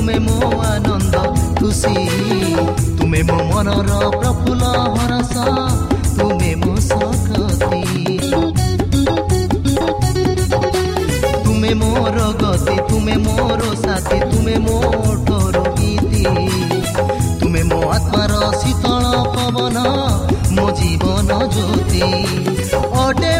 ତୁମେ ମୋ ଆନନ୍ଦ ଖୁସି ତୁମେ ମୋ ମନର ପ୍ରଫୁଲ୍ଲ ହରସ ତୁମେ ମୋ ସକତି ତୁମେ ମୋର ଗତି ତୁମେ ମୋର ସାଥି ତୁମେ ମୋଠର ଗୀତି ତୁମେ ମୋ ଆତ୍ମାର ଶୀତଳ ପବନ ମୋ ଜୀବନ ଜ୍ୟୋତି ଅଟେ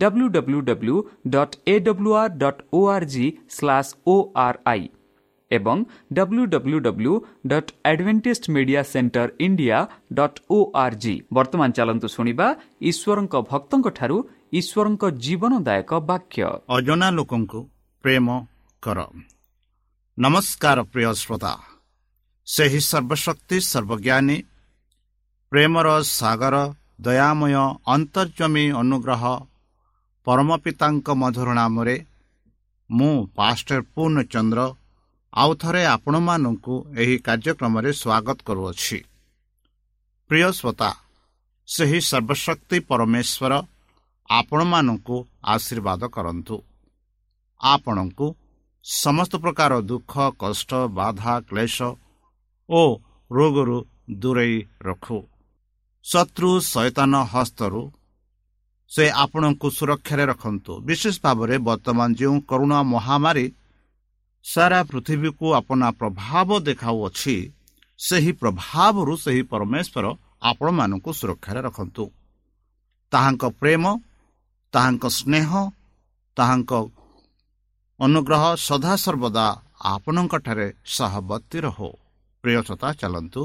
W W W dot A W R dot O R G slash O R I ଏବଂ W W W dot Adventist Media Centre India dot O R G ବର୍ତ୍ତମାନ ଚାଲନ୍ତୁ ଶୁଣିବା ଈଶ୍ୱରଙ୍କ ଭକ୍ତଙ୍କଠାରୁ ଈଶ୍ୱରଙ୍କ ଜୀବନଦାୟକ ବାକ୍ୟ ଅଜଣା ଲୋକଙ୍କୁ ପ୍ରେମ କର ନମସ୍କାର ପ୍ରିୟ ଶ୍ରୋତା ସେହି ସର୍ବଶକ୍ତି ସର୍ବଜ୍ଞାନୀ ପ୍ରେମର ସାଗର ଦୟାମୟ ଅନ୍ତର୍ଜମୀ ଅନୁଗ୍ରହ ପରମ ପିତାଙ୍କ ମଧୁର ନାମରେ ମୁଁ ପାଷ୍ଟର ପୂର୍ଣ୍ଣଚନ୍ଦ୍ର ଆଉ ଥରେ ଆପଣମାନଙ୍କୁ ଏହି କାର୍ଯ୍ୟକ୍ରମରେ ସ୍ୱାଗତ କରୁଅଛି। ପ୍ରିୟ ଶ୍ରୋତା ସେହି ସର୍ବଶକ୍ତି ପରମେଶ୍ୱର ଆପଣମାନଙ୍କୁ ଆଶୀର୍ବାଦ କରନ୍ତୁ। ଆପଣଙ୍କୁ ସମସ୍ତ ପ୍ରକାର ଦୁଃଖ କଷ୍ଟ ବାଧା କ୍ଲେଶ ଓ ରୋଗରୁ ଦୂରେଇ ରଖୁ। ଶତ୍ରୁ ସୈତାନ ହସ୍ତରୁ ସେ ଆପଣଙ୍କୁ ସୁରକ୍ଷାରେ ରଖନ୍ତୁ। ବିଶେଷ ଭାବରେ ବର୍ତ୍ତମାନ ଯେଉଁ କରୁଣା ମହାମାରୀ ସାରା ପୃଥିବୀକୁ ଆପଣା ପ୍ରଭାବ ଦେଖାଉଅଛି ସେହି ପ୍ରଭାବରୁ ସେହି ପରମେଶ୍ୱର ଆପଣମାନଙ୍କୁ ସୁରକ୍ଷାରେ ରଖନ୍ତୁ। ତାହାଙ୍କ ପ୍ରେମ ତାହାଙ୍କ ସ୍ନେହ ତାହାଙ୍କ ଅନୁଗ୍ରହ ସଦାସର୍ବଦା ଆପଣଙ୍କଠାରେ ସହବର୍ତ୍ତୀ ରହୁ। ପ୍ରିୟସତା ଚାଲନ୍ତୁ।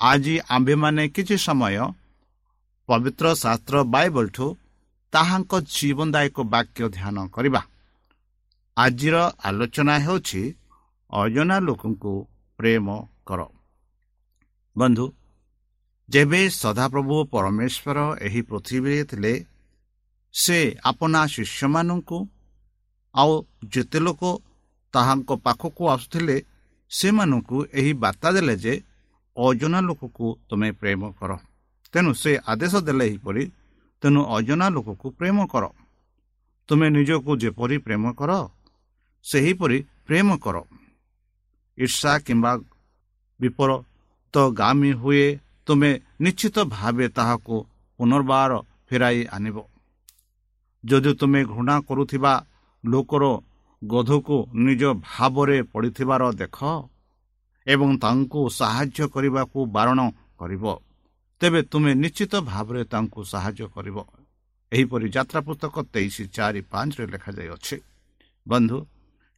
ଆଜି ଆମ୍ଭେମାନେ କିଛି ସମୟ ପବିତ୍ର ଶାସ୍ତ୍ର ବାଇବଲଠୁ ତାହାଙ୍କ ଜୀବନଦାୟକ ବାକ୍ୟ ଧ୍ୟାନ କରିବା। ଆଜିର ଆଲୋଚନା ହେଉଛି ଅଜଣା ଲୋକଙ୍କୁ ପ୍ରେମ କର। ବନ୍ଧୁ ଯେବେ ସଦାପ୍ରଭୁ ପରମେଶ୍ୱର ଏହି ପୃଥିବୀରେ ଥିଲେ ସେ ଆପଣା ଶିଷ୍ୟମାନଙ୍କୁ ଆଉ ଯେତେ ଲୋକ ତାହାଙ୍କ ପାଖକୁ ଆସୁଥିଲେ ସେମାନଙ୍କୁ ଏହି ବାର୍ତ୍ତା ଦେଲେ ଯେ ଅଜଣା ଲୋକକୁ ତୁମେ ପ୍ରେମ କର। ତେଣୁ ସେ ଆଦେଶ ଦେଲେ ଏହିପରି ତେଣୁ ଅଜଣା ଲୋକକୁ ପ୍ରେମ କର। ତୁମେ ନିଜକୁ ଯେପରି ପ୍ରେମ କର ସେହିପରି ପ୍ରେମ କର। ଈର୍ଷା କିମ୍ବା ବିପରତଗାମୀ ହୁଏ ତୁମେ ନିଶ୍ଚିତ ଭାବେ ତାହାକୁ ପୁନର୍ବାର ଫେରାଇ ଆଣିବ। ଯଦି ତୁମେ ଘୃଣା କରୁଥିବା ଲୋକର ଗଧକୁ ନିଜ ଭାବରେ ପଡ଼ିଥିବାର ଦେଖ ଏବଂ ତାଙ୍କୁ ସାହାଯ୍ୟ କରିବାକୁ ବାରଣ କରିବ ତେବେ ତୁମେ ନିଶ୍ଚିତ ଭାବରେ ତାଙ୍କୁ ସାହାଯ୍ୟ କରିବ। ଏହିପରି ଯାତ୍ରା ପୁସ୍ତକ ତେଇଶ ଚାରି ପାଞ୍ଚରେ ଲେଖାଯାଇଅଛି। ବନ୍ଧୁ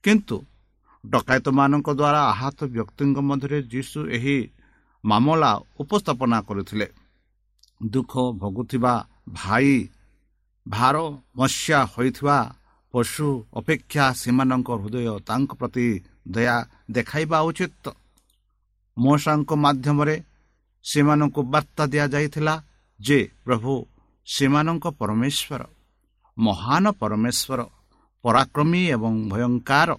କିନ୍ତୁ ଡକାୟତମାନଙ୍କ ଦ୍ୱାରା ଆହତ ବ୍ୟକ୍ତିଙ୍କ ମଧ୍ୟରେ ଯୀଶୁ ଏହି ମାମଲା ଉପସ୍ଥାପନା କରିଥିଲେ। ଦୁଃଖ ଭୋଗୁଥିବା ଭାଇ ଭାର ମସ୍ୟା ହୋଇଥିବା ପଶୁ ଅପେକ୍ଷା ସେମାନଙ୍କ ହୃଦୟ ତାଙ୍କ ପ୍ରତି ଦୟା ଦେଖାଇବା ଉଚିତ। ମଶାଙ୍କ ମାଧ୍ୟମରେ ସେମାନଙ୍କୁ ବାର୍ତ୍ତା ଦିଆଯାଇଥିଲା ଯେ ପ୍ରଭୁ ସେମାନଙ୍କ ପରମେଶ୍ୱର ମହାନ ପରମେଶ୍ୱର ପରାକ୍ରମୀ ଏବଂ ଭୟଙ୍କର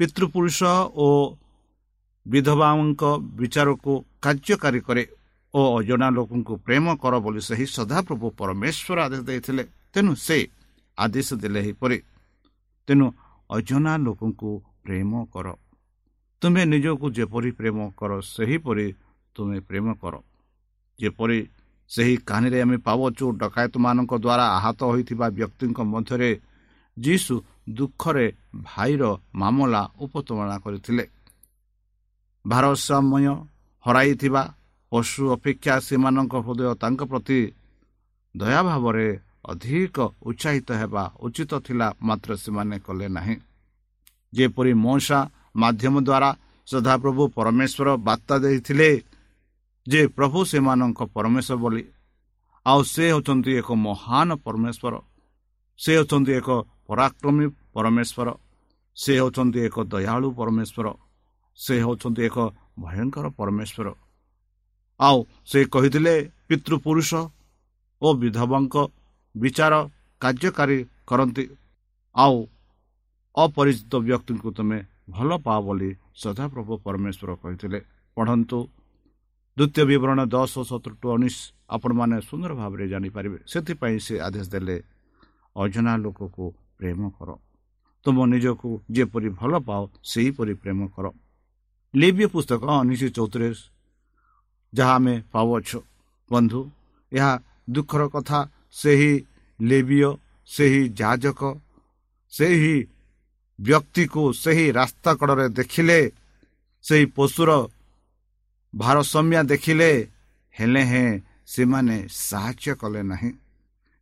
ପିତୃପୁରୁଷ ଓ ବିଧବାଙ୍କ ବିଚାରକୁ କାର୍ଯ୍ୟକାରୀ କରେ ଓ ଅଜଣା ଲୋକଙ୍କୁ ପ୍ରେମ କର ବୋଲି ସେହି ସଦାପ୍ରଭୁ ପରମେଶ୍ୱର ଆଦେଶ ଦେଇଥିଲେ। ତେଣୁ ସେ ଆଦେଶ ଦେଲେ ଏହିପରି ତେଣୁ ଅଜଣା ଲୋକଙ୍କୁ ପ୍ରେମ କର। ତୁମେ ନିଜକୁ ଯେପରି ପ୍ରେମ କର ସେହିପରି ତୁମେ ପ୍ରେମ କର। ଯେପରି ସେହି କାହାଣୀରେ ଆମେ ପାଉଛୁ ଡକାୟତମାନଙ୍କ ଦ୍ୱାରା ଆହତ ହୋଇଥିବା ବ୍ୟକ୍ତିଙ୍କ ମଧ୍ୟରେ ଯୀଶୁ ଦୁଃଖରେ ଭାଇର ମାମଲା ଉପସ୍ଥାପନା କରିଥିଲେ। ଭାରସାମ୍ୟ ହରାଇଥିବା ପଶୁ ଅପେକ୍ଷା ସେମାନଙ୍କ ହୃଦୟ ତାଙ୍କ ପ୍ରତି ଦୟାଭାବରେ ଅଧିକ ଉତ୍ସାହିତ ହେବା ଉଚିତ ଥିଲା ମାତ୍ର ସେମାନେ କଲେ ନାହିଁ। ଯେପରି ମଉସା ମାଧ୍ୟମ ଦ୍ୱାରା ସଦାପ୍ରଭୁ ପରମେଶ୍ୱର ବାର୍ତ୍ତା ଦେଇଥିଲେ ଯେ ପ୍ରଭୁ ସେମାନଙ୍କ ପରମେଶ୍ୱର ବୋଲି। ଆଉ ସେ ହେଉଛନ୍ତି ଏକ ମହାନ ପରମେଶ୍ୱର। ସେ ହେଉଛନ୍ତି ଏକ ପରାକ୍ରମୀ ପରମେଶ୍ୱର। ସେ ହେଉଛନ୍ତି ଏକ ଦୟାଳୁ ପରମେଶ୍ୱର। ସେ ହେଉଛନ୍ତି ଏକ ଭୟଙ୍କର ପରମେଶ୍ୱର। ଆଉ ସେ କହିଥିଲେ ପିତୃପୁରୁଷ ଓ ବିଧବାଙ୍କ ବିଚାର କାର୍ଯ୍ୟକାରୀ କରନ୍ତି। ଆଉ ଅପରିଚିତ ବ୍ୟକ୍ତିଙ୍କୁ ତୁମେ ଭଲ ପାଅ ବୋଲି ସଦାପ୍ରଭୁ ପରମେଶ୍ୱର କହିଥିଲେ। ପଢ଼ନ୍ତୁ। ଦ୍ୱିତୀୟ ବିବରଣ ଦଶ ସତର ଟୁ ଉଣେଇଶ ଆପଣମାନେ ସୁନ୍ଦର ଭାବରେ ଜାଣିପାରିବେ ସେଥିପାଇଁ ସେ ଆଦେଶ ଦେଲେ ଅଜନା ଲୋକକୁ ପ୍ରେମ କର। ତୁମ ନିଜକୁ ଯେପରି ଭଲ ପାଅ ସେହିପରି ପ୍ରେମ କର। ଲିବ୍ୟ ପୁସ୍ତକ ଉଣେଇଶ ଚଉତିରିଶ ଯାହା ଆମେ ପାଉଅଛୁ। ବନ୍ଧୁ ଏହା ଦୁଃଖର କଥା। ସେହି ଲେବିୟ ସେହି ଯାଜକ ସେହି ବ୍ୟକ୍ତିକୁ ସେହି ରାସ୍ତା କଡ଼ରେ ଦେଖିଲେ ସେହି ପଶୁର ଭାରସମ୍ୟା ଦେଖିଲେ ହେଲେ ହେଁ ସେମାନେ ସାହାଯ୍ୟ କଲେ ନାହିଁ।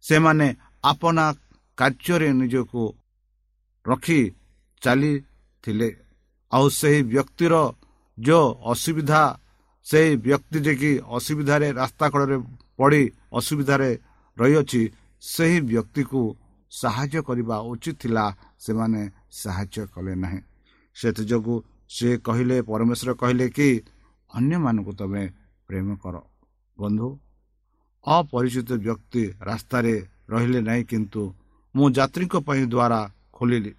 ସେମାନେ ଆପଣା କାର୍ଯ୍ୟରେ ନିଜକୁ ରଖି ଚାଲିଥିଲେ। ଆଉ ସେହି ବ୍ୟକ୍ତିର ଯେଉଁ ଅସୁବିଧା ସେହି ବ୍ୟକ୍ତି ଯେ କି ଅସୁବିଧାରେ ରାସ୍ତା କଡ଼ରେ ପଡ଼ି ଅସୁବିଧାରେ ରହିଅଛି ସେହି ବ୍ୟକ୍ତିକୁ ସାହାଯ୍ୟ କରିବା ଉଚିତ ଥିଲା ସେମାନେ ସାହାଯ୍ୟ କଲେ ନାହିଁ। ସେଥିଯୋଗୁଁ ସେ କହିଲେ ପରମେଶ୍ୱର କହିଲେ କି ଅନ୍ୟମାନଙ୍କୁ ତୁମେ ପ୍ରେମ କର। ବନ୍ଧୁ ଅପରିଚିତ ବ୍ୟକ୍ତି ରାସ୍ତାରେ ରହିଲେ ନାହିଁ କିନ୍ତୁ ମୁଁ ଯାତ୍ରୀଙ୍କ ପାଇଁ ଦ୍ୱାରା ଖୋଲିଲି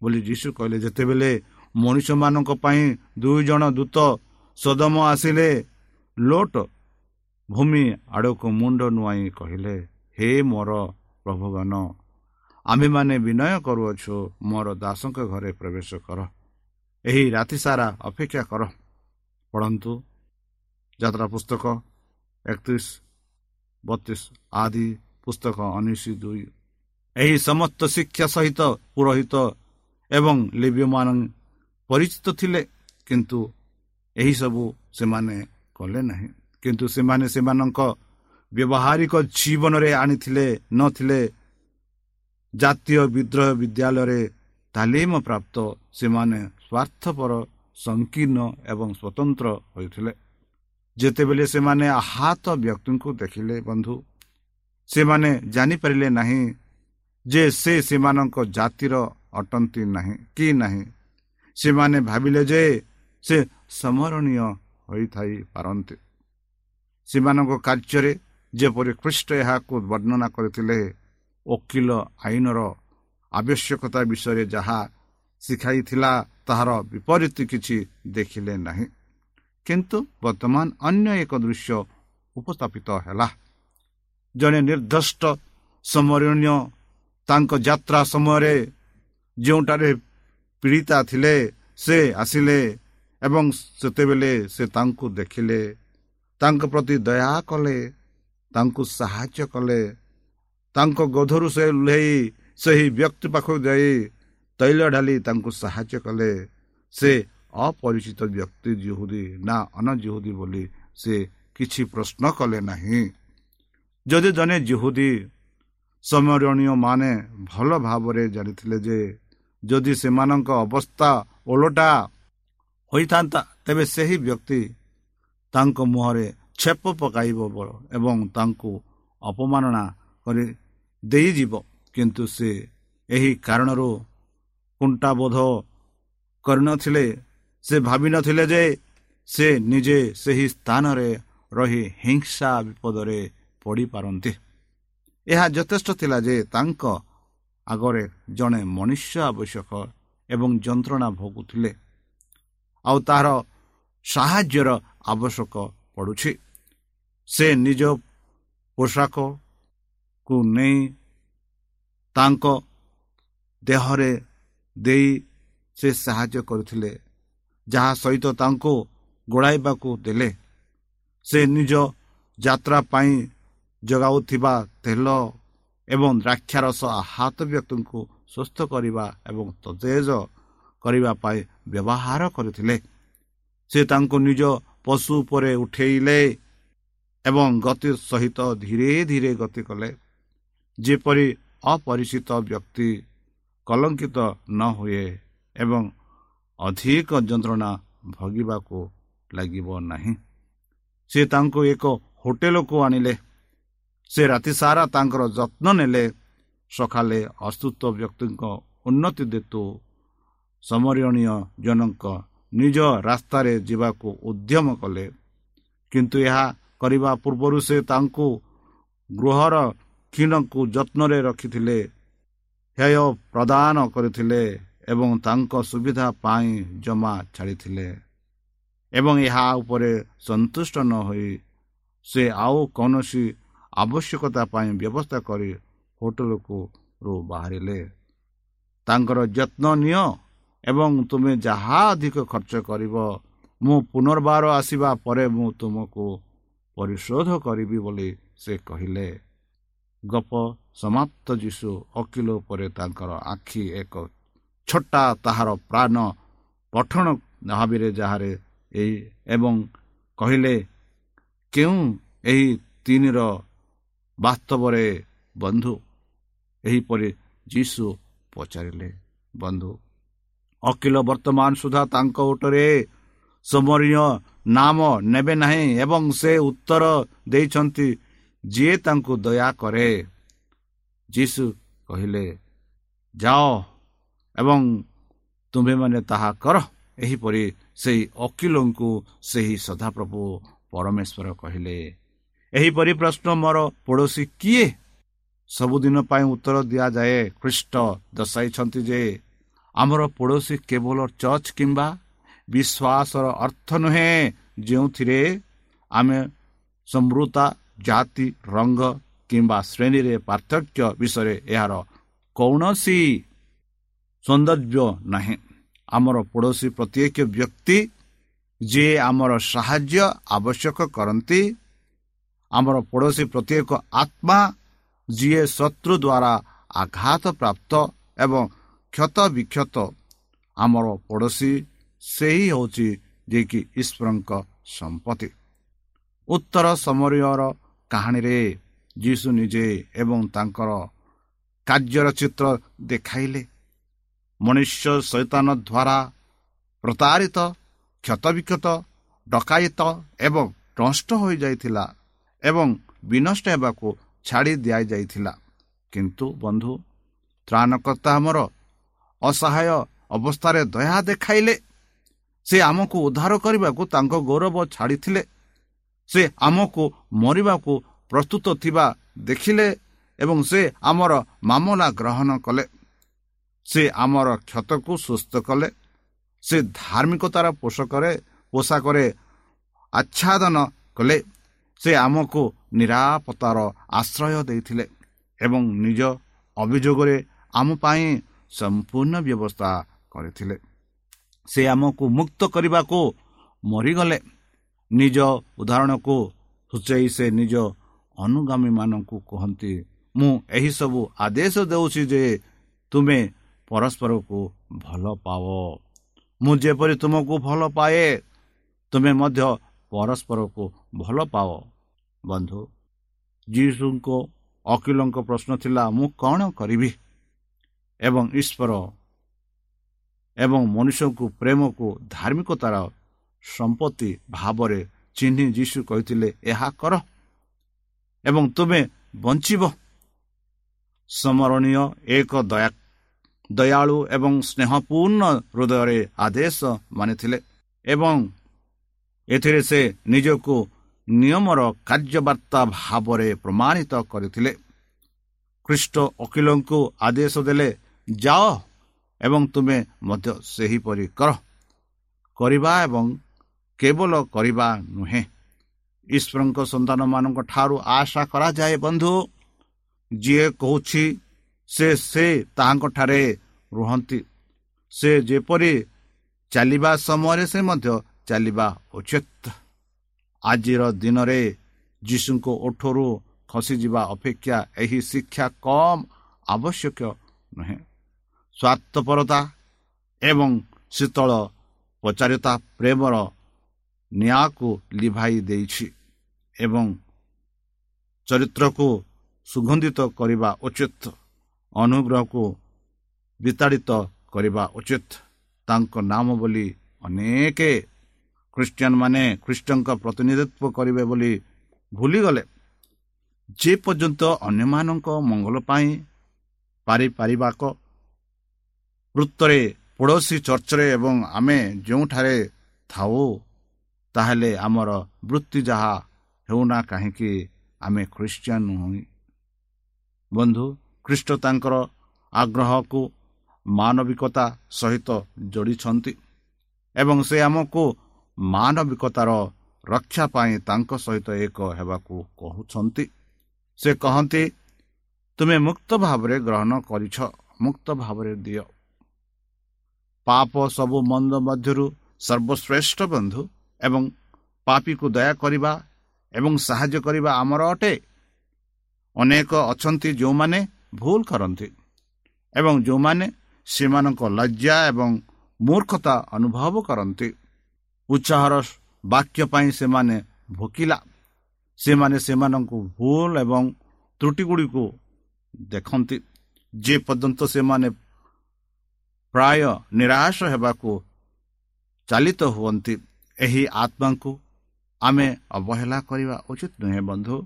ବୋଲି ଯୀଶୁ କହିଲେ ଯେତେବେଳେ ମଣିଷମାନଙ୍କ ପାଇଁ ଦୁଇ ଜଣ ଦୂତ ସଦମ ଆସିଲେ ଲୋଟ ଭୂମି ଆଡ଼କୁ ମୁଣ୍ଡ ନୁଆଇଁ କହିଲେ ହେ ମୋର ପ୍ରଭୁଗଣ ଆମ୍ଭେମାନେ ବିନୟ କରୁଅଛୁ ମୋର ଦାସଙ୍କ ଘରେ ପ୍ରବେଶ କର। ଏହି ରାତି ସାରା ଅପେକ୍ଷା କର। ପଢ଼ନ୍ତୁ। ଯାତ୍ରା ପୁସ୍ତକ ଏକତିରିଶ ବତିଶ ଆଦି ପୁସ୍ତକ ଉଣେଇଶ ଦୁଇ। ଏହି ସମସ୍ତ ଶିକ୍ଷା ସହିତ ପୁରୋହିତ ଏବଂ ଲିବ୍ୟମାନ ପରିଚିତ ଥିଲେ କିନ୍ତୁ ଏହିସବୁ ସେମାନେ କଲେ ନାହିଁ। କିନ୍ତୁ ସେମାନେ ସେମାନଙ୍କ ବ୍ୟବହାରିକ ଜୀବନରେ ଆଣିଥିଲେ ନଥିଲେ। ଜାତୀୟ ବିଦ୍ରୋହ ବିଦ୍ୟାଳୟରେ ତାଲିମ ପ୍ରାପ୍ତ ସେମାନେ ସ୍ୱାର୍ଥପର ସଂକୀର୍ଣ୍ଣ ଏବଂ ସ୍ୱତନ୍ତ୍ର ହୋଇଥିଲେ। ଯେତେବେଳେ ସେମାନେ ଆହତ ବ୍ୟକ୍ତିଙ୍କୁ ଦେଖିଲେ ବନ୍ଧୁ ସେମାନେ ଜାଣିପାରିଲେ ନାହିଁ ଯେ ସେ ସେମାନଙ୍କ ଜାତିର ଅଟନ୍ତି ନାହିଁ କି ନାହିଁ। ସେମାନେ ଭାବିଲେ ଯେ ସେ ସ୍ମରଣୀୟ ହୋଇଥାଇ ପାରନ୍ତି ସେମାନଙ୍କ କାର୍ଯ୍ୟରେ ଯେପରି ଖ୍ରୀଷ୍ଟ ଏହାକୁ ବର୍ଣ୍ଣନା କରିଥିଲେ ଓକିଲ ଆଇନର ଆବଶ୍ୟକତା ବିଷୟରେ ଯାହା ଶିଖାଇଥିଲା ତାହାର ବିପରୀତ କିଛି ଦେଖିଲେ ନାହିଁ। କିନ୍ତୁ ବର୍ତ୍ତମାନ ଅନ୍ୟ ଏକ ଦୃଶ୍ୟ ଉପସ୍ଥାପିତ ହେଲା। ଜଣେ ନିର୍ଦ୍ଦିଷ୍ଟ ସ୍ମରଣୀୟ ତାଙ୍କ ଯାତ୍ରା ସମୟରେ ଯେଉଁଠାରେ ପୀଡ଼ିତା ଥିଲେ ସେ ଆସିଲେ ଏବଂ ସେତେବେଳେ ସେ ତାଙ୍କୁ ଦେଖିଲେ। ତାଙ୍କ ପ୍ରତି ଦୟା କଲେ ତାଙ୍କୁ ସାହାଯ୍ୟ କଲେ। ତାଙ୍କ ଗୋଧରୁ ସେ ଓହ୍ଲେଇ ସେହି ବ୍ୟକ୍ତି ପାଖକୁ ଯାଇ ତୈଳ ଢାଲି ତାଙ୍କୁ ସାହାଯ୍ୟ କଲେ ସେ ଅପରିଚିତ ବ୍ୟକ୍ତି ଜିହୁଦୀ ନା ଅନଜିହୁଦୀ ବୋଲି ସେ କିଛି ପ୍ରଶ୍ନ କଲେ ନାହିଁ ଯଦି ଜଣେ ଜିହୁଦୀ ସ୍ମରଣୀୟମାନେ ଭଲ ଭାବରେ ଜାଣିଥିଲେ ଯେ ଯଦି ସେମାନଙ୍କ ଅବସ୍ଥା ଓଲଟା ହୋଇଥାନ୍ତା ତେବେ ସେହି ବ୍ୟକ୍ତି ତାଙ୍କ ମୁହଁରେ ଛେପ ପକାଇବ ଏବଂ ତାଙ୍କୁ ଅପମାନନା କରି ଦେଇଯିବ କିନ୍ତୁ ସେ ଏହି କାରଣରୁ କୁଣ୍ଠାବୋଧ କରିନଥିଲେ ସେ ଭାବିନଥିଲେ ଯେ ସେ ନିଜେ ସେହି ସ୍ଥାନରେ ରହି ହିଂସା ବିପଦରେ ପଡ଼ିପାରନ୍ତି। ଏହା ଯଥେଷ୍ଟ ଥିଲା ଯେ ତାଙ୍କ ଆଗରେ ଜଣେ ମନୁଷ୍ୟ ଆବଶ୍ୟକ ଏବଂ ଯନ୍ତ୍ରଣା ଭୋଗୁଥିଲେ। ଆଉ ତାହାର ସାହାଯ୍ୟର ଆବଶ୍ୟକ ପଡ଼ୁଛି। ସେ ନିଜ ପୋଷାକକୁ ନେଇ ତାଙ୍କ ଦେହରେ ଦେଇ ସେ ସାହାଯ୍ୟ କରିଥିଲେ ଯାହା ସହିତ ତାଙ୍କୁ ଗୋଡ଼ାଇବାକୁ ଦେଲେ। ସେ ନିଜ ଯାତ୍ରା ପାଇଁ ଯୋଗାଉଥିବା ତେଲ ଏବଂ ଦ୍ରାକ୍ଷାରସ ହାତ ବ୍ୟକ୍ତିଙ୍କୁ ସୁସ୍ଥ କରିବା ଏବଂ ତତେଜ କରିବା ପାଇଁ ବ୍ୟବହାର କରିଥିଲେ। ସେ ତାଙ୍କୁ ନିଜ ପଶୁ ଉପରେ ଉଠେଇଲେ ଏବଂ ଗତି ସହିତ ଧୀରେ ଧୀରେ ଗତି କଲେ। ଯେପରି ଅପରିଚିତ ବ୍ୟକ୍ତି କଲଙ୍କିତ ନ ହୁଏ ଏବଂ ଅଧିକ ଯନ୍ତ୍ରଣା ଭୋଗିବାକୁ ଲାଗିବ ନାହିଁ। ସେ ତାଙ୍କୁ ଏକ ହୋଟେଲକୁ ଆଣିଲେ। ସେ ରାତି ସାରା ତାଙ୍କର ଯତ୍ନ ନେଲେ। ସକାଳେ ଅସୁସ୍ଥ ବ୍ୟକ୍ତିଙ୍କ ଉନ୍ନତି ଦେତୁ ସମରଣୀୟ ଜଣଙ୍କ ନିଜ ରାସ୍ତାରେ ଯିବାକୁ ଉଦ୍ୟମ କଲେ। କିନ୍ତୁ ଏହା କରିବା ପୂର୍ବରୁ ସେ ତାଙ୍କୁ ଗୃହର କ୍ଷୀଣକୁ ଯତ୍ନରେ ରଖିଥିଲେ। ହେୟ ପ୍ରଦାନ କରିଥିଲେ ଏବଂ ତାଙ୍କ ସୁବିଧା ପାଇଁ ଜମା ଛାଡ଼ିଥିଲେ। ଏବଂ ଏହା ଉପରେ ସନ୍ତୁଷ୍ଟ ନ ହୋଇ ସେ ଆଉ କୌଣସି ଆବଶ୍ୟକତା ପାଇଁ ବ୍ୟବସ୍ଥା କରି ହୋଟେଲକୁ ବାହାରିଲେ। ତାଙ୍କର ଯତ୍ନ ନିଅ ଏବଂ ତୁମେ ଯାହା ଅଧିକ ଖର୍ଚ୍ଚ କରିବ ମୁଁ ପୁନର୍ବାର ଆସିବା ପରେ ମୁଁ ତୁମକୁ ପରିଶୋଧ କରିବି ବୋଲି ସେ କହିଲେ। ଗପ ସମାପ୍ତ ଯୀଶୁ ଓକିଲ ଉପରେ ତାଙ୍କର ଆଖି ଏକ ଛୋଟା ତାହାର ପ୍ରାଣ ପଠଣ ଭାବିରେ ଯାହାରେ ଏହି ଏବଂ କହିଲେ କେଉଁ ଏହି ତିନିର ବାସ୍ତବରେ ବନ୍ଧୁ ଏହିପରି ଯୀଶୁ ପଚାରିଲେ ବନ୍ଧୁ ଓକିଲ ବର୍ତ୍ତମାନ ସୁଦ୍ଧା ତାଙ୍କ ଓଟରେ ସମରୀୟ ନାମ ନେବେ ନାହିଁ ଏବଂ ସେ ଉତ୍ତର ଦେଇଛନ୍ତି ଯିଏ ତାଙ୍କୁ ଦୟା କରେ। ଯୀଶୁ କହିଲେ ଯାଅ ଏବଂ ତୁମ୍ଭେମାନେ ତାହା କର। ଏହିପରି ସେହି ଓକିଲଙ୍କୁ ସେହି ସଦାପ୍ରଭୁ ପରମେଶ୍ୱର କହିଲେ ଏହିପରି ପ୍ରଶ୍ନ ମୋର ପଡ଼ୋଶୀ କିଏ? ସବୁଦିନ ପାଇଁ ଉତ୍ତର ଦିଆଯାଏ ଖ୍ରୀଷ୍ଟ ଦର୍ଶାଇଛନ୍ତି ଯେ ଆମର ପଡ଼ୋଶୀ କେବଳ ଚର୍ଚ୍ଚ କିମ୍ବା ବିଶ୍ୱାସର ଅର୍ଥ ନୁହେଁ ଯେଉଁଥିରେ ଆମେ ସମୃତା ଜାତି ରଙ୍ଗ କିମ୍ବା ଶ୍ରେଣୀରେ ପାର୍ଥକ୍ୟ ବିଷୟରେ ଏହାର କୌଣସି ସୌନ୍ଦର୍ଯ୍ୟ ନାହିଁ। ଆମର ପଡ଼ୋଶୀ ପ୍ରତ୍ୟେକ ବ୍ୟକ୍ତି ଯିଏ ଆମର ସାହାଯ୍ୟ ଆବଶ୍ୟକ କରନ୍ତି ଆମର ପଡ଼ୋଶୀ ପ୍ରତ୍ୟେକ ଆତ୍ମା ଯିଏ ଶତ୍ରୁ ଦ୍ୱାରା ଆଘାତ ପ୍ରାପ୍ତ ଏବଂ କ୍ଷତ ବିକ୍ଷତ ଆମର ପଡ଼ୋଶୀ ସେହି ହେଉଛି ଯିଏକି ଈଶ୍ୱରଙ୍କ ସମ୍ପତ୍ତି। ଉତ୍ତର ସମରର କାହାଣୀରେ ଯୀଶୁ ନିଜେ ଏବଂ ତାଙ୍କର କାର୍ଯ୍ୟର ଚିତ୍ର ଦେଖାଇଲେ। ମନୁଷ୍ୟ ସୈତାନ ଦ୍ୱାରା ପ୍ରତାରିତ କ୍ଷତବିକ୍ଷତ ଡକାୟତ ଏବଂ ନଷ୍ଟ ହୋଇଯାଇଥିଲା ଏବଂ ବିନଷ୍ଟ ହେବାକୁ ଛାଡ଼ି ଦିଆଯାଇଥିଲା। କିନ୍ତୁ ବନ୍ଧୁ ତ୍ରାଣକର୍ତ୍ତା ଆମର ଅସହାୟ ଅବସ୍ଥାରେ ଦୟା ଦେଖାଇଲେ। ସେ ଆମକୁ ଉଦ୍ଧାର କରିବାକୁ ତାଙ୍କ ଗୌରବ ଛାଡ଼ିଥିଲେ। ସେ ଆମକୁ ମରିବାକୁ ପ୍ରସ୍ତୁତ ଥିବା ଦେଖିଲେ ଏବଂ ସେ ଆମର ମାମଲା ଗ୍ରହଣ କଲେ। ସେ ଆମର କ୍ଷତକୁ ସୁସ୍ଥ କଲେ। ସେ ଧାର୍ମିକତାର ପୋଷକରେ ପୋଷାକରେ ଆଚ୍ଛାଦନ କଲେ। ସେ ଆମକୁ ନିରାପତ୍ତାର ଆଶ୍ରୟ ଦେଇଥିଲେ ଏବଂ ନିଜ ଅଭିଯୋଗରେ ଆମ ପାଇଁ ସମ୍ପୂର୍ଣ୍ଣ ବ୍ୟବସ୍ଥା କରିଥିଲେ। ସେ ଆମକୁ ମୁକ୍ତ କରିବାକୁ ମରିଗଲେ। ନିଜ ଉଦାହରଣକୁ ସୂଚାଇ ସେ ନିଜ ଅନୁଗାମୀମାନଙ୍କୁ କୁହନ୍ତି ମୁଁ ଏହିସବୁ ଆଦେଶ ଦେଉଛି ଯେ ତୁମେ ପରସ୍ପରକୁ ଭଲ ପାଅ। ମୁଁ ଯେପରି ତୁମକୁ ଭଲ ପାଏ ତୁମେ ମଧ୍ୟ ପରସ୍ପରକୁ ଭଲ ପାଅ। ବନ୍ଧୁ ଯୀଶୁଙ୍କ ଓକିଲଙ୍କ ପ୍ରଶ୍ନ ଥିଲା ମୁଁ କ'ଣ କରିବି? ଏବଂ ଈଶ୍ୱର ଏବଂ ମନୁଷ୍ୟଙ୍କୁ ପ୍ରେମକୁ ଧାର୍ମିକତାର ସମ୍ପତ୍ତି ଭାବରେ ଚିହ୍ନି ଯୀଶୁ କହିଥିଲେ ଏହା କର। ଏବଂ ତୁମେ ବଞ୍ଚିବ। ସ୍ମରଣୀୟ ଏକ ଦୟା ଦୟାଳୁ ଏବଂ ସ୍ନେହପୂର୍ଣ୍ଣ ହୃଦୟରେ ଆଦେଶ ମାନିଥିଲେ ଏବଂ ଏଥିରେ ସେ ନିଜକୁ ନିୟମର କାର୍ଯ୍ୟବାର୍ତ୍ତା ଭାବରେ ପ୍ରମାଣିତ କରିଥିଲେ। ଖ୍ରୀଷ୍ଟ ଓକିଲଙ୍କୁ ଆଦେଶ ଦେଲେ ଯାଅ ଏବଂ ତୁମେ ମଧ୍ୟ ସେହିପରି କର। କରିବା ଏବଂ କେବଳ କରିବା ନୁହେଁ। ଈଶ୍ୱରଙ୍କ ସନ୍ତାନମାନଙ୍କ ଠାରୁ ଆଶା କରାଯାଏ ବନ୍ଧୁ। ଯିଏ କହୁଛି ସେ ସେ ତାହାଙ୍କଠାରେ ରୁହନ୍ତି। ସେ ଯେପରି ଚାଲିବା ସମୟରେ ସେ ମଧ୍ୟ ଚାଲିବା ଉଚିତ। ଆଜିର ଦିନରେ ଯୀଶୁଙ୍କ ଓଠରୁ ଖସିଯିବା ଅପେକ୍ଷା ଏହି ଶିକ୍ଷା କମ୍ ଆବଶ୍ୟକ ନୁହେଁ। ସ୍ୱାର୍ଥପରତା ଏବଂ ଶୀତଳ ପଚାରିତା ପ୍ରେମର ନିଆଁକୁ ଲିଭାଇ ଦେଇଛି ଏବଂ ଚରିତ୍ରକୁ ସୁଗନ୍ଧିତ କରିବା ଉଚିତ ଅନୁଗ୍ରହକୁ ବିତାଡ଼ିତ କରିବା ଉଚିତ। ତାଙ୍କ ନାମ ବୋଲି ଅନେକ ଖ୍ରୀଷ୍ଟିଆନ ମାନେ ଖ୍ରୀଷ୍ଟଙ୍କ ପ୍ରତିନିଧିତ୍ୱ କରିବେ ବୋଲି ଭୁଲିଗଲେ। ଯେ ପର୍ଯ୍ୟନ୍ତ ଅନ୍ୟମାନଙ୍କ ମଙ୍ଗଳ ପାଇଁ ପାରିପାରିବାକ ବୃତ୍ତରେ ପଡ଼ୋଶୀ ଚର୍ଚ୍ଚରେ ଏବଂ ଆମେ ଯେଉଁଠାରେ ଥାଉ ତାହେଲେ ଆମର ବୃତ୍ତି ଯାହା ହେଉନା କାହିଁକି ଆମେ ଖ୍ରୀଷ୍ଟିଆନ ନୁହେଁ? ବନ୍ଧୁ ଖ୍ରୀଷ୍ଟ ତାଙ୍କର ଆଗ୍ରହକୁ ମାନବିକତା ସହିତ ଯୋଡ଼ିଛନ୍ତି ଏବଂ ସେ ଆମକୁ ମାନବିକତାର ରକ୍ଷା ପାଇଁ ତାଙ୍କ ସହିତ ଏକ ହେବାକୁ କହୁଛନ୍ତି। ସେ କହନ୍ତି ତୁମେ ମୁକ୍ତ ଭାବରେ ଗ୍ରହଣ କରିଛ ମୁକ୍ତ ଭାବରେ ଦିଅ। ପାପ ସବୁ ମନ୍ଦ ମଧ୍ୟରୁ ସର୍ବଶ୍ରେଷ୍ଠ ବନ୍ଧୁ। ଏବଂ ପାପିକୁ ଦୟା କରିବା ଏବଂ ସାହାଯ୍ୟ କରିବା ଆମର ଅଟେ ଅନେକ ଅଛନ୍ତି ଯେଉଁମାନେ ଭୁଲ କରନ୍ତି ଏବଂ ଯେଉଁମାନେ ସେମାନଙ୍କ ଲଜ୍ଜା ଏବଂ ମୂର୍ଖତା ଅନୁଭବ କରନ୍ତି ଉତ୍ସାହର ବାକ୍ୟ ପାଇଁ ସେମାନେ ଭୋକିଲା ସେମାନେ ସେମାନଙ୍କୁ ଭୁଲ ଏବଂ ତ୍ରୁଟିଗୁଡ଼ିକୁ ଦେଖନ୍ତି। ଯେ ପର୍ଯ୍ୟନ୍ତ ସେମାନେ ପ୍ରାୟ ନିରାଶ ହେବାକୁ ଚାଲିତ ହୁଅନ୍ତି। ଏହି ଆତ୍ମାଙ୍କୁ ଆମେ ଅବହେଳା କରିବା ଉଚିତ ନୁହେଁ ବନ୍ଧୁ।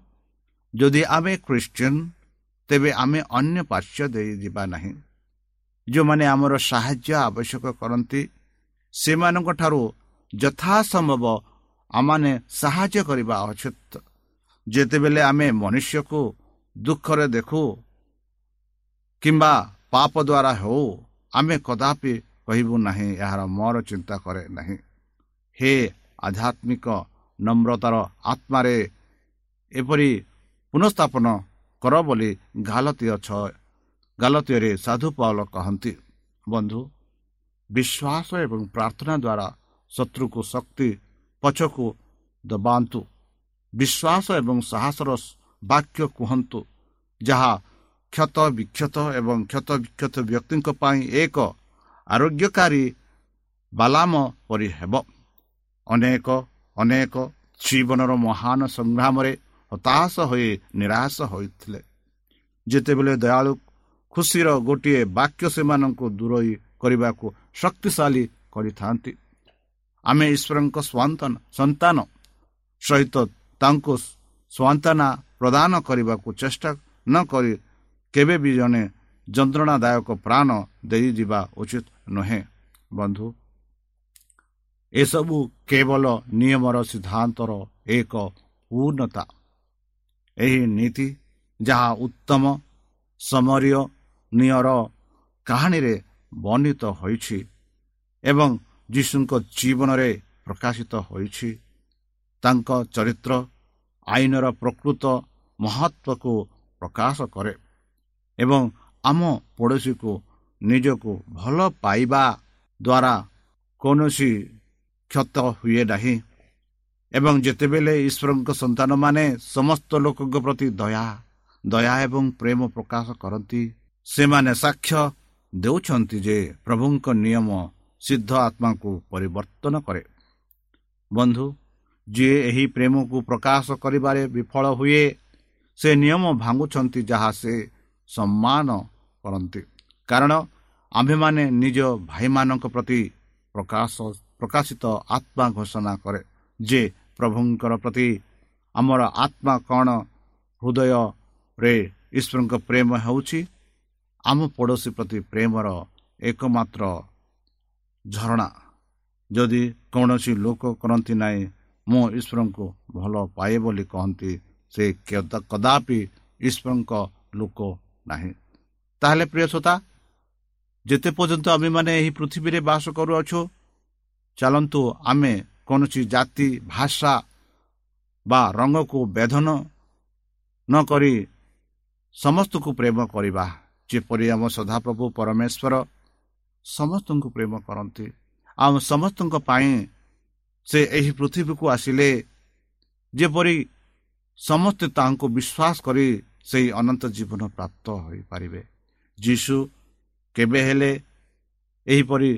ଯଦି ଆମେ ଖ୍ରୀଷ୍ଟିଆନ ତେବେ ଆମେ ଅନ୍ୟ ପାର୍ଶ୍ଵ ଦେଇଯିବା ନାହିଁ। ଯେଉଁମାନେ ଆମର ସାହାଯ୍ୟ ଆବଶ୍ୟକ କରନ୍ତି ସେମାନଙ୍କଠାରୁ ଯଥାସମ୍ଭବ ଆମମାନେ ସାହାଯ୍ୟ କରିବା ଉଚିତ। ଯେତେବେଳେ ଆମେ ମନୁଷ୍ୟକୁ ଦୁଃଖରେ ଦେଖୁ କିମ୍ବା ପାପ ଦ୍ୱାରା ହେଉ ଆମେ କଦାପି କହିବୁ ନାହିଁ ଏହାର ମୋର ଚିନ୍ତା କରେ ନାହିଁ। ହେ ଆଧ୍ୟାତ୍ମିକ ନମ୍ରତାର ଆତ୍ମାରେ ଏପରି ପୁନଃସ୍ଥାପନ କର ବୋଲି ଗାଲତୀୟ ଛଅ ଗାଲତୀୟରେ ସାଧୁ ପାଉଲ କହନ୍ତି। ବନ୍ଧୁ ବିଶ୍ୱାସ ଏବଂ ପ୍ରାର୍ଥନା ଦ୍ୱାରା ଶତ୍ରୁକୁ ଶକ୍ତି ପଛକୁ ଦବାନ୍ତୁ। ବିଶ୍ୱାସ ଏବଂ ସାହସର ବାକ୍ୟ କୁହନ୍ତୁ ଯାହା କ୍ଷତ ବିକ୍ଷତ ଏବଂ କ୍ଷତ ବିକ୍ଷତ ବ୍ୟକ୍ତିଙ୍କ ପାଇଁ ଏକ ଆରୋଗ୍ୟକାରୀ ବାଲାମ ପରି ହେବ। ଅନେକ ଅନେକ ଜୀବନର ମହାନ ସଂଗ୍ରାମରେ ହତାଶ ହୋଇ ନିରାଶ ହୋଇଥିଲେ। ଯେତେବେଳେ ଦୟାଳୁ ଖୁସିର ଗୋଟିଏ ବାକ୍ୟ ସେମାନଙ୍କୁ ଦୂରଇ କରିବାକୁ ଶକ୍ତିଶାଳୀ କରିଥାନ୍ତି ଆମେ ଈଶ୍ୱରଙ୍କ ସନ୍ତାନ ସହିତ ତାଙ୍କୁ ସ୍ୱାନ୍ତନା ପ୍ରଦାନ କରିବାକୁ ଚେଷ୍ଟା ନ କରି କେବେ ବି ଜଣେ ଯନ୍ତ୍ରଣାଦାୟକ ପ୍ରାଣ ଦେଇଯିବା ଉଚିତ ନୁହେଁ। ବନ୍ଧୁ ଏସବୁ କେବଳ ନିୟମର ସିଦ୍ଧାନ୍ତର ଏକ ପୂର୍ଣ୍ଣତା। ଏହି ନୀତି ଯାହା ଉତ୍ତମ ସମରୀୟ ନିୟର କାହାଣୀରେ ବର୍ଣ୍ଣିତ ହୋଇଛି ଏବଂ ଯୀଶୁଙ୍କ ଜୀବନରେ ପ୍ରକାଶିତ ହୋଇଛି ତାଙ୍କ ଚରିତ୍ର ଆଇନର ପ୍ରକୃତ ମହତ୍ଵକୁ ପ୍ରକାଶ କରେ ଏବଂ ଆମ ପଡ଼ୋଶୀକୁ ନିଜକୁ ଭଲ ପାଇବା ଦ୍ୱାରା କୌଣସି କ୍ଷତ ହୁଏ ନାହିଁ। ଏବଂ ଯେତେବେଳେ ଈଶ୍ୱରଙ୍କ ସନ୍ତାନମାନେ ସମସ୍ତ ଲୋକଙ୍କ ପ୍ରତି ଦୟା ଦୟା ଏବଂ ପ୍ରେମ ପ୍ରକାଶ କରନ୍ତି ସେମାନେ ସାକ୍ଷ୍ୟ ଦେଉଛନ୍ତି ଯେ ପ୍ରଭୁଙ୍କ ନିୟମ ସିଦ୍ଧ ଆତ୍ମାକୁ ପରିବର୍ତ୍ତନ କରେ। ବନ୍ଧୁ ଯିଏ ଏହି ପ୍ରେମକୁ ପ୍ରକାଶ କରିବାରେ ବିଫଳ ହୁଏ ସେ ନିୟମ ଭାଙ୍ଗୁଛନ୍ତି ଯାହା ସେ ସମ୍ମାନ କରନ୍ତି। କାରଣ ଆମ୍ଭେମାନେ ନିଜ ଭାଇମାନଙ୍କ ପ୍ରତି ପ୍ରକାଶ ପ୍ରକାଶିତ ଆତ୍ମା ଘୋଷଣା କରେ ଯେ ପ୍ରଭୁଙ୍କର ପ୍ରତି ଆମର ଆତ୍ମା କ'ଣ ହୃଦୟରେ ଈଶ୍ୱରଙ୍କ ପ୍ରେମ ହେଉଛି? ଆମ ପଡ଼ୋଶୀ ପ୍ରତି ପ୍ରେମର ଏକମାତ୍ର ଝରଣା। ଯଦି କୌଣସି ଲୋକ କରନ୍ତି ନାହିଁ ମୁଁ ଈଶ୍ୱରଙ୍କୁ ଭଲ ପାଏ ବୋଲି କହନ୍ତି ସେ କଦାପି ଈଶ୍ୱରଙ୍କ ଲୋକ ନାହିଁ। ତାହେଲେ ପ୍ରିୟସତା ଯେତେ ପର୍ଯ୍ୟନ୍ତ ଆମେମାନେ ଏହି ପୃଥିବୀରେ ବାସ କରୁଅଛୁ ଚାଲନ୍ତୁ ଆମେ କୌଣସି ଜାତି ଭାଷା ବା ରଙ୍ଗକୁ ବେଧନ ନ କରି ସମସ୍ତଙ୍କୁ ପ୍ରେମ କରିବା। ଯେପରି ଆମ ସଦାପ୍ରଭୁ ପରମେଶ୍ୱର ସମସ୍ତଙ୍କୁ ପ୍ରେମ କରନ୍ତି ଆଉ ସମସ୍ତଙ୍କ ପାଇଁ ସେ ଏହି ପୃଥିବୀକୁ ଆସିଲେ। ଯେପରି ସମସ୍ତେ ତାହାଙ୍କୁ ବିଶ୍ୱାସ କରି ସେହି ଅନନ୍ତ ଜୀବନ ପ୍ରାପ୍ତ ହୋଇପାରିବେ। ଯୀଶୁ କେବେ ହେଲେ ଏହିପରି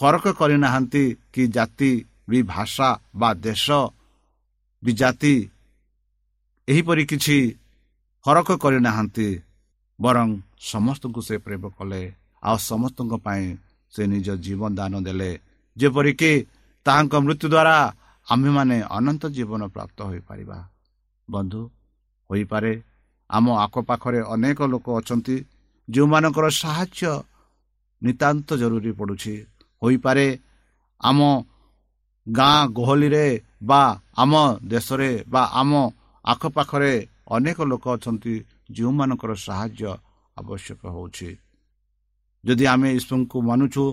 ଫରକ କରିନାହାନ୍ତି କି ଜାତି ବି ଭାଷା ବା ଦେଶ ବି ଜାତି ଏହିପରି କିଛି ଫରକ କରିନାହାନ୍ତି ବରଂ ସମସ୍ତଙ୍କୁ ସେ ପ୍ରେମ କଲେ ଆଉ ସମସ୍ତଙ୍କ ପାଇଁ ସେ ନିଜ ଜୀବନ ଦାନ ଦେଲେ ଯେପରିକି ତାହାଙ୍କ ମୃତ୍ୟୁ ଦ୍ୱାରା ଆମ୍ଭେମାନେ ଅନନ୍ତ ଜୀବନ ପ୍ରାପ୍ତ ହୋଇପାରିବା ବନ୍ଧୁ ହୋଇପାରେ ଆମ ଆଖପାଖରେ ଅନେକ ଲୋକ ଅଛନ୍ତି ଯେଉଁମାନଙ୍କର ସାହାଯ୍ୟ ନିତାନ୍ତ ଜରୁରୀ ପଡ଼ୁଛି ହୋଇପାରେ। ଆମ ଗାଁ ଗହଳିରେ ବା ଆମ ଦେଶରେ ବା ଆମ ଆଖପାଖରେ ଅନେକ ଲୋକ ଅଛନ୍ତି ଯେଉଁମାନଙ୍କର ସାହାଯ୍ୟ ଆବଶ୍ୟକ ହେଉଛି। ଯଦି ଆମେ ଈଶ୍ୱରଙ୍କୁ ମାନୁଛୁ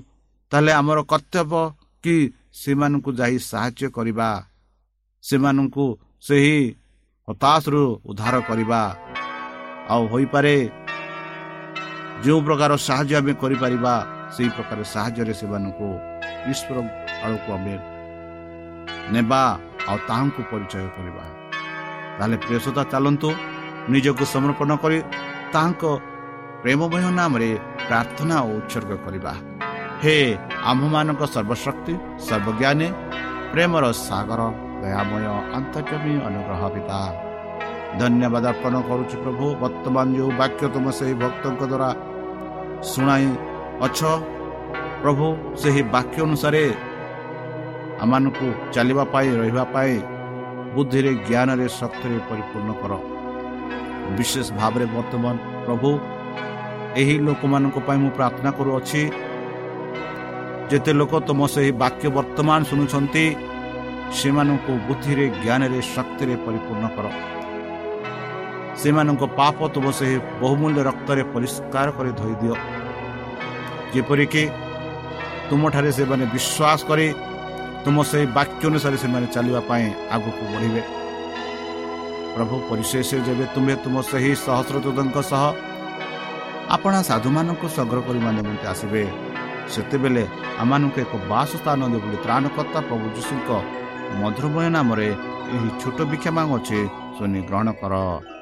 ତାହେଲେ ଆମର କର୍ତ୍ତବ୍ୟ କି ସେମାନଙ୍କୁ ଯାଇ ସାହାଯ୍ୟ କରିବା ସେମାନଙ୍କୁ ସେହି ହତାଶରୁ ଉଦ୍ଧାର କରିବା ଆଉ ହୋଇପାରେ। ଯେଉଁ ପ୍ରକାର ସାହାଯ୍ୟ ଆମେ କରିପାରିବା ସେହି ପ୍ରକାର ସାହାଯ୍ୟରେ ସେମାନଙ୍କୁ ଈଶ୍ୱର ଆଡ଼କୁ ଆମେ ନେବା ଆଉ ତାହାଙ୍କୁ ପରିଚୟ କରିବା। ତାହେଲେ ପ୍ରିୟସତା ଚାଲନ୍ତୁ ନିଜକୁ ସମର୍ପଣ କରି ତାହାଙ୍କ ପ୍ରେମମୟ ନାମରେ ପ୍ରାର୍ଥନା ଓ ଉତ୍ସର୍ଗ କରିବା। ହେ ଆମ୍ଭମାନଙ୍କ ସର୍ବଶକ୍ତି ସର୍ବଜ୍ଞାନୀ ପ୍ରେମର ସାଗର ଦୟାମୟ ଅନ୍ତର୍ଜମୀ ଅନୁଗ୍ରହ ପିତା। ଧନ୍ୟବାଦ ଅର୍ପଣ କରୁଛି ପ୍ରଭୁ ବର୍ତ୍ତମାନ ଯେଉଁ ବାକ୍ୟ ତୁମ ସେହି ଭକ୍ତଙ୍କ ଦ୍ୱାରା ଶୁଣାଇ ଅଛ? ପ୍ରଭୁ ସେହି ବାକ୍ୟ ଅନୁସାରେ ଆମମାନଙ୍କୁ ଚାଲିବା ପାଇଁ ରହିବା ପାଇଁ ବୁଦ୍ଧିରେ ଜ୍ଞାନରେ ଶକ୍ତିରେ ପରିପୂର୍ଣ୍ଣ କର। ବିଶେଷ ଭାବରେ ବର୍ତ୍ତମାନ ପ୍ରଭୁ ଏହି ଲୋକମାନଙ୍କ ପାଇଁ ମୁଁ ପ୍ରାର୍ଥନା କରୁଅଛି ଯେତେ ଲୋକ ତୁମ ସେହି ବାକ୍ୟ ବର୍ତ୍ତମାନ ଶୁଣୁଛନ୍ତି ସେମାନଙ୍କୁ ବୁଦ୍ଧିରେ ଜ୍ଞାନରେ ଶକ୍ତିରେ ପରିପୂର୍ଣ୍ଣ କର। ସେମାନଙ୍କ ପାପ ତୁମ ସେହି ବହୁମୂଲ୍ୟ ରକ୍ତରେ ପରିଷ୍କାର କରି ଧୋଇଦିଅ। ଯେପରିକି ତୁମଠାରେ ସେମାନେ ବିଶ୍ୱାସ କରି ତୁମ ସେହି ବାକ୍ୟ ଅନୁସାରେ ସେମାନେ ଚାଲିବା ପାଇଁ ଆଗକୁ ବଢ଼ିବେ। ପ୍ରଭୁ ପରିଶେଷ ଯେବେ ତୁମେ ତୁମ ସେହି ସହସ୍ରଦୂତଙ୍କ ସହ ଆପଣ ସାଧୁମାନଙ୍କୁ ସଂଗ୍ରହ କରିବା ନିମନ୍ତେ ଆସିବେ ସେତେବେଳେ ଆମମାନଙ୍କୁ ଏକ ବାସସ୍ଥାନ ଦେବ ବୋଲି ତ୍ରାଣକର୍ତ୍ତା ପ୍ରଭୁ ଯୀଶୁଙ୍କ ମଧୁରମୟ ନାମରେ ଏହି ଛୋଟ ଭିକ୍ଷା ମାଗ ଅଛି ଶୁଣି ଗ୍ରହଣ କର।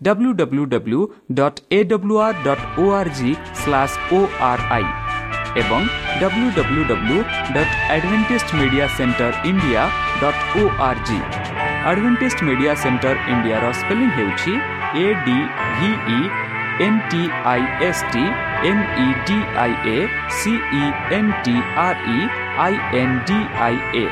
www.awr.org/ori এবং www.adventistmediacentterindia.org আডভেন্টিস্ট মিডিয়া সেন্টার ইন্ডিয়ার spelling হেউচি A D V E N T I S T M E D I A C E N T R E I N D I A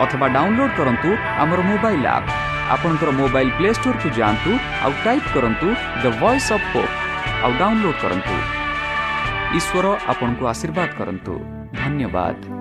অথবা download করন্তু আমার mobile up S T M E D I A C E N T R E I N D I A ଅଥବା download କରନ୍ତୁ ଆମର mobile app ଆପଣଙ୍କର mobile play ଷ୍ଟୋରକୁ ଯାଆନ୍ତୁ ଆଉ type କରନ୍ତୁ ଦ ଭଏସ୍ ଅଫ୍ ପୋପ୍ ଆଉ ଡାଉନଲୋଡ୍ କରନ୍ତୁ ଈଶ୍ୱର ଆପଣଙ୍କୁ ଆଶୀର୍ବାଦ କରନ୍ତୁ ଧନ୍ୟବାଦ